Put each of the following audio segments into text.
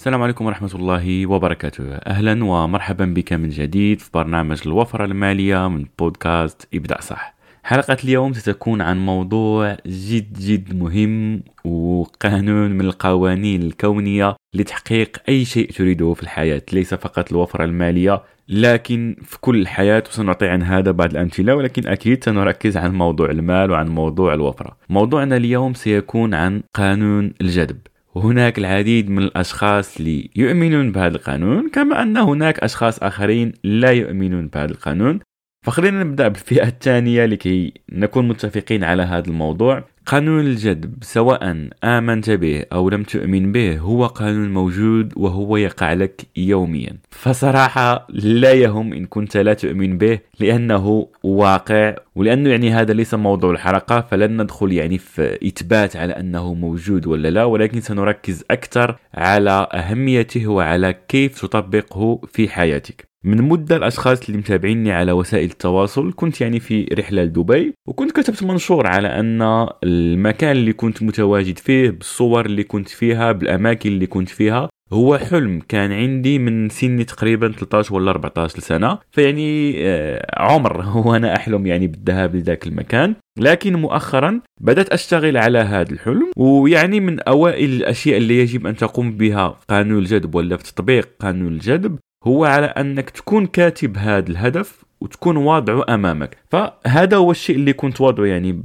السلام عليكم ورحمة الله وبركاته. أهلا ومرحبا بك من جديد في برنامج الوفرة المالية من بودكاست ابدأ صح. حلقة اليوم ستكون عن موضوع جد جد مهم وقانون من القوانين الكونية لتحقيق أي شيء تريده في الحياة. ليس فقط الوفرة المالية لكن في كل الحياة وسنعطي عن هذا بعض الأمثلة ولكن أكيد سنركز عن موضوع المال وعن موضوع الوفرة. موضوعنا اليوم سيكون عن قانون الجذب. وهناك العديد من الأشخاص اللي يؤمنون بهذا القانون كما أن هناك أشخاص آخرين لا يؤمنون بهذا القانون. فخلينا نبدأ بالفئة الثانية لكي نكون متفقين على هذا الموضوع. قانون الجذب سواء آمنت به أو لم تؤمن به هو قانون موجود وهو يقع لك يوميا. فصراحة لا يهم إن كنت لا تؤمن به لأنه واقع ولأنه يعني هذا ليس موضوع الحلقة فلن ندخل يعني في إثبات على أنه موجود ولا لا ولكن سنركز أكثر على أهميته وعلى كيف تطبقه في حياتك. من مدة الأشخاص اللي متابعيني على وسائل التواصل كنت يعني في رحلة لدبي وكنت كتبت منشور على أن المكان اللي كنت متواجد فيه بالصور اللي كنت فيها بالأماكن اللي كنت فيها هو حلم كان عندي من سني تقريبا 13 ولا 14 سنة فيعني آه، عمر وأنا أحلم يعني بالذهاب لذاك المكان. لكن مؤخرا بدأت أشتغل على هذا الحلم ويعني من أوائل الأشياء اللي يجب أن تقوم بها قانون الجذب ولا في تطبيق قانون الجذب. هو على أنك تكون كاتب هذا الهدف وتكون واضعه أمامك. فهذا هو الشيء اللي كنت واضعه يعني.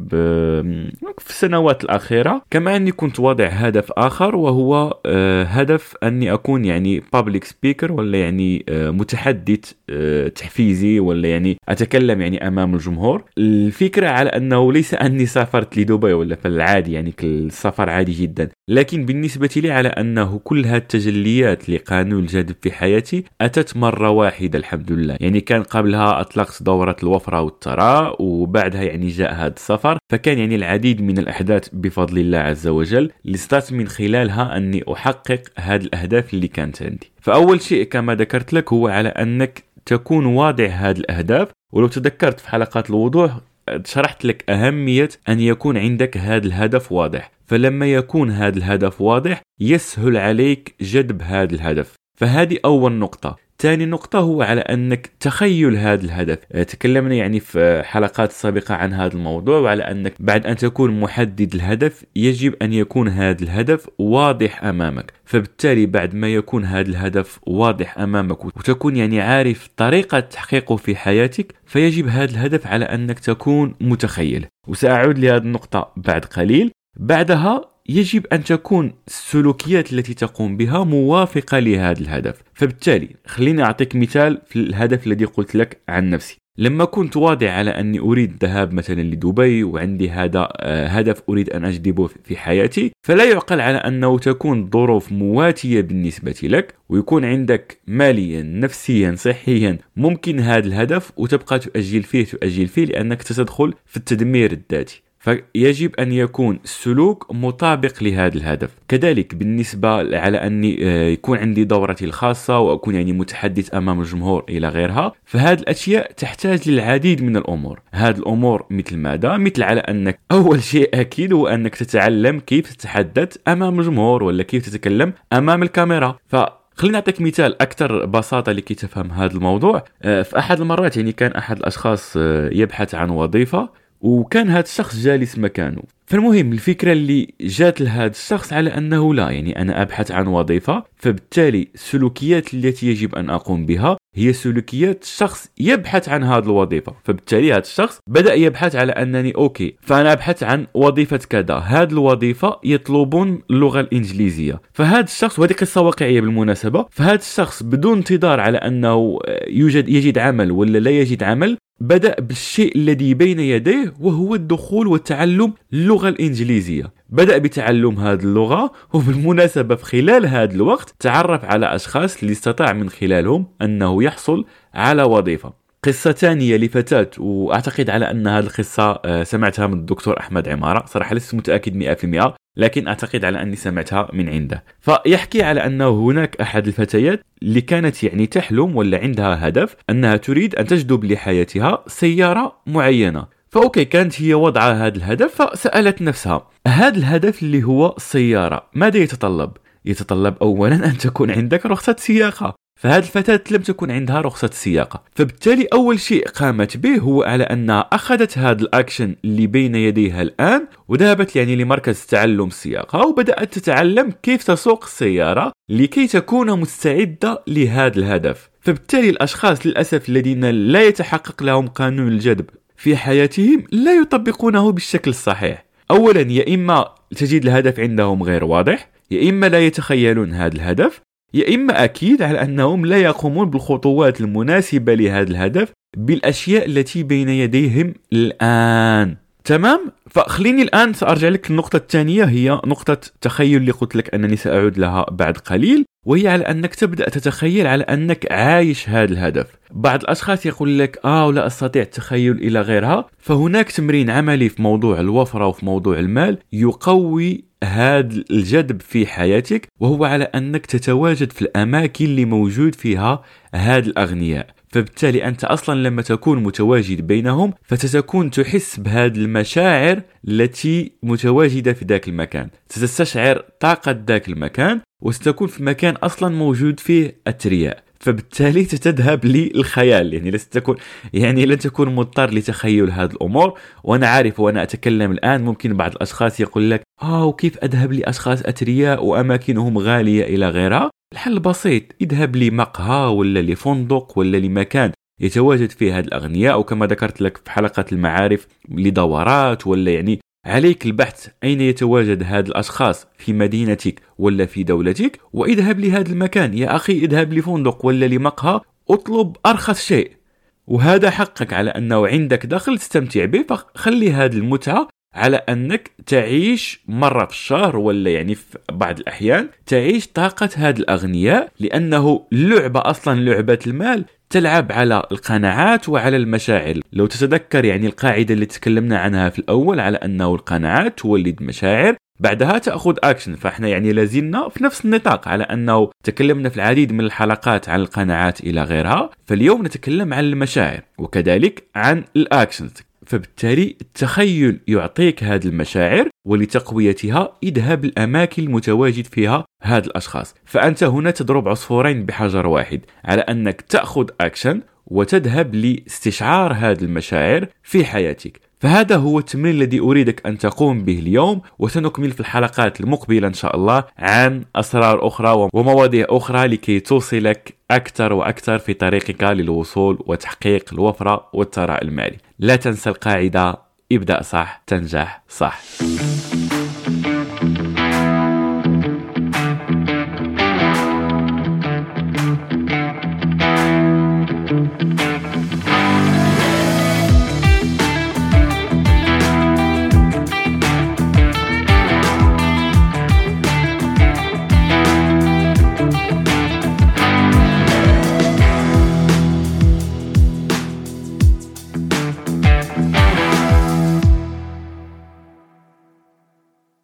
في السنوات الأخيرة. كما أني كنت واضع هدف آخر وهو آه، هدف أني أكون يعني بابليك سبيكر ولا يعني آه، متحدث آه، تحفيزي ولا يعني أتكلم يعني أمام الجمهور. الفكرة على أنه ليس أني سافرت لدبي ولا في العادي يعني السفر عادي جدا. لكن بالنسبة لي على أنه كل هذه التجليات لقانون الجذب في حياتي أتت مرة واحدة الحمد لله. يعني كان قبلها أطلقت دورة الوفرة والثراء وبعدها يعني جاء هذا السفر. فكان يعني العديد من الأحداث بفضل الله عز وجل اللي استطعت من خلالها أني أحقق هذه الأهداف اللي كانت عندي. فأول شيء كما ذكرت لك هو على أنك تكون واضع هذه الأهداف ولو تذكرت في حلقات الوضوح شرحت لك أهمية أن يكون عندك هذا الهدف واضح. فلما يكون هذا الهدف واضح يسهل عليك جذب هذا الهدف. فهذه أول نقطة. ثاني نقطة هو على أنك تخيل هذا الهدف. آه، تكلمنا يعني في حلقات سابقة عن هذا الموضوع وعلى أنك بعد أن تكون محدد الهدف يجب أن يكون هذا الهدف واضح أمامك. فبالتالي بعد ما يكون هذا الهدف واضح أمامك وتكون يعني عارف طريقة تحقيقه في حياتك فيجب هذا الهدف على أنك تكون متخيل. وسأعود لهذه النقطة بعد قليل. بعدها يجب أن تكون السلوكيات التي تقوم بها موافقة لهذا الهدف. فبالتالي خليني أعطيك مثال في الهدف الذي قلت لك عن نفسي. لما كنت واضع على أني أريد الذهاب مثلا لدبي وعندي هذا آه، هدف أريد أن أجذبه في حياتي فلا يعقل على أنه تكون ظروف مواتية بالنسبة لك ويكون عندك ماليا نفسيا صحيا ممكن هذا الهدف وتبقى تؤجل فيه تؤجل فيه لأنك ستدخل في التدمير الذاتي. فيجب أن يكون السلوك مطابق لهذا الهدف. كذلك بالنسبة على أني آه، يكون عندي دورتي الخاصة وأكون يعني متحدث أمام الجمهور إلى غيرها فهذه الأشياء تحتاج للعديد من الأمور. هذه الأمور مثل ماذا؟ مثل على أنك أول شيء أكيد هو أنك تتعلم كيف تتحدث أمام الجمهور ولا كيف تتكلم أمام الكاميرا. ف خلينا نعطيك مثال أكثر بساطة لكي تفهم هذا الموضوع. آه، في أحد المرات يعني كان أحد الأشخاص آه، يبحث عن وظيفة وكان هذا الشخص جالس مكانه فالمهم الفكرة اللي جات لهذا الشخص على أنه لا يعني أنا أبحث عن وظيفة فبالتالي السلوكيات التي يجب أن أقوم بها هي سلوكيات شخص يبحث عن هذه الوظيفة. فبالتالي هذا الشخص بدأ يبحث على أنني أوكي فأنا أبحث عن وظيفة كذا. هذه الوظيفة يطلبون اللغة الإنجليزية. فهذا الشخص وهذه قصة واقعية بالمناسبة فهذا الشخص بدون انتظار على أنه يوجد يجد عمل ولا لا يجد عمل بدأ بالشيء الذي بين يديه وهو الدخول وتعلم اللغة الإنجليزية. بدأ بتعلم هذه اللغة وبالمناسبة في خلال هذا الوقت تعرف على أشخاص اللي استطاع من خلالهم أنه يحصل على وظيفة. قصة ثانية لفتاة وأعتقد على أن هذه القصة آه، سمعتها من الدكتور أحمد عمارة. صراحة لست متأكد 100% لكن أعتقد على أني سمعتها من عنده. فيحكي على أنه هناك أحد الفتيات اللي كانت يعني تحلم ولا عندها هدف أنها تريد أن تجذب لحياتها سيارة معينة. فأوكي كانت هي وضع هذا الهدف فسألت نفسها هذا الهدف اللي هو السيارة ماذا يتطلب؟ يتطلب أولا أن تكون عندك رخصة سياقة. فهذه الفتاة لم تكن عندها رخصة السياقة فبالتالي أول شيء قامت به هو على أنها أخذت هذا الأكشن اللي بين يديها الآن وذهبت يعني لمركز تعلم السياقة وبدأت تتعلم كيف تسوق السيارة لكي تكون مستعدة لهذا الهدف. فبالتالي الأشخاص للأسف الذين لا يتحقق لهم قانون الجذب في حياتهم لا يطبقونه بالشكل الصحيح. أولا يا إما تجد الهدف عندهم غير واضح يا إما لا يتخيلون هذا الهدف يا إما أكيد على أنهم لا يقومون بالخطوات المناسبة لهذا الهدف بالأشياء التي بين يديهم الآن. تمام؟ فخليني الآن سأرجع لك النقطة الثانية هي نقطة تخيل اللي قلت لك أنني سأعود لها بعد قليل. وهي على أنك تبدأ تتخيل على أنك عايش هذا الهدف. بعض الأشخاص يقول لك آه لا أستطيع التخيل إلى غيرها. فهناك تمرين عملي في موضوع الوفرة وفي موضوع المال يقوي هذا الجذب في حياتك وهو على أنك تتواجد في الأماكن اللي موجود فيها هذا الأغنياء. فبالتالي أنت أصلا لما تكون متواجد بينهم فتتكون تحس بهذه المشاعر التي متواجدة في ذاك المكان. ستستشعر طاقة ذاك المكان وستكون في مكان أصلا موجود فيه أثرياء فبالتالي ستذهب للخيال يعني لست تكون يعني لن تكون مضطر لتخيل هذه الأمور. وأنا عارف وأنا أتكلم الآن ممكن بعض الأشخاص يقول لك آه وكيف أذهب لأشخاص اثرياء وأماكنهم غالية إلى غيرها؟ الحل بسيط اذهب لمقهى ولا لفندق ولا لمكان يتواجد فيه هذه الأغنياء وكما ذكرت لك في حلقة المعارف لدورات ولا يعني عليك البحث أين يتواجد هاد الأشخاص في مدينتك ولا في دولتك؟ واذهب لهذا المكان يا أخي اذهب لفندق ولا لمقهى اطلب أرخص شيء. وهذا حقك على أنه عندك دخل تستمتع به فخلي هذه المتعة على أنك تعيش مرة في الشهر ولا يعني في بعض الأحيان تعيش طاقة هذه الأغنياء لأنه اللعبة أصلا لعبة المال تلعب على القناعات وعلى المشاعر. لو تتذكر يعني القاعدة اللي تكلمنا عنها في الأول على أنه القناعات تولد مشاعر بعدها تأخذ أكشن فإحنا يعني لازلنا في نفس النطاق على أنه تكلمنا في العديد من الحلقات عن القناعات إلى غيرها فاليوم نتكلم عن المشاعر وكذلك عن ال actions فبالتالي التخيل يعطيك هذه المشاعر ولتقويتها اذهب الأماكن المتواجد فيها هاد الأشخاص. فأنت هنا تضرب عصفورين بحجر واحد على أنك تأخذ أكشن وتذهب لاستشعار هذه المشاعر في حياتك. فهذا هو التمرين الذي أريدك أن تقوم به اليوم وسنكمل في الحلقات المقبلة إن شاء الله عن أسرار أخرى ومواضيع أخرى لكي توصلك أكثر وأكثر في طريقك للوصول وتحقيق الوفرة والثراء المالي. لا تنسى القاعدة ابدأ صح تنجح صح.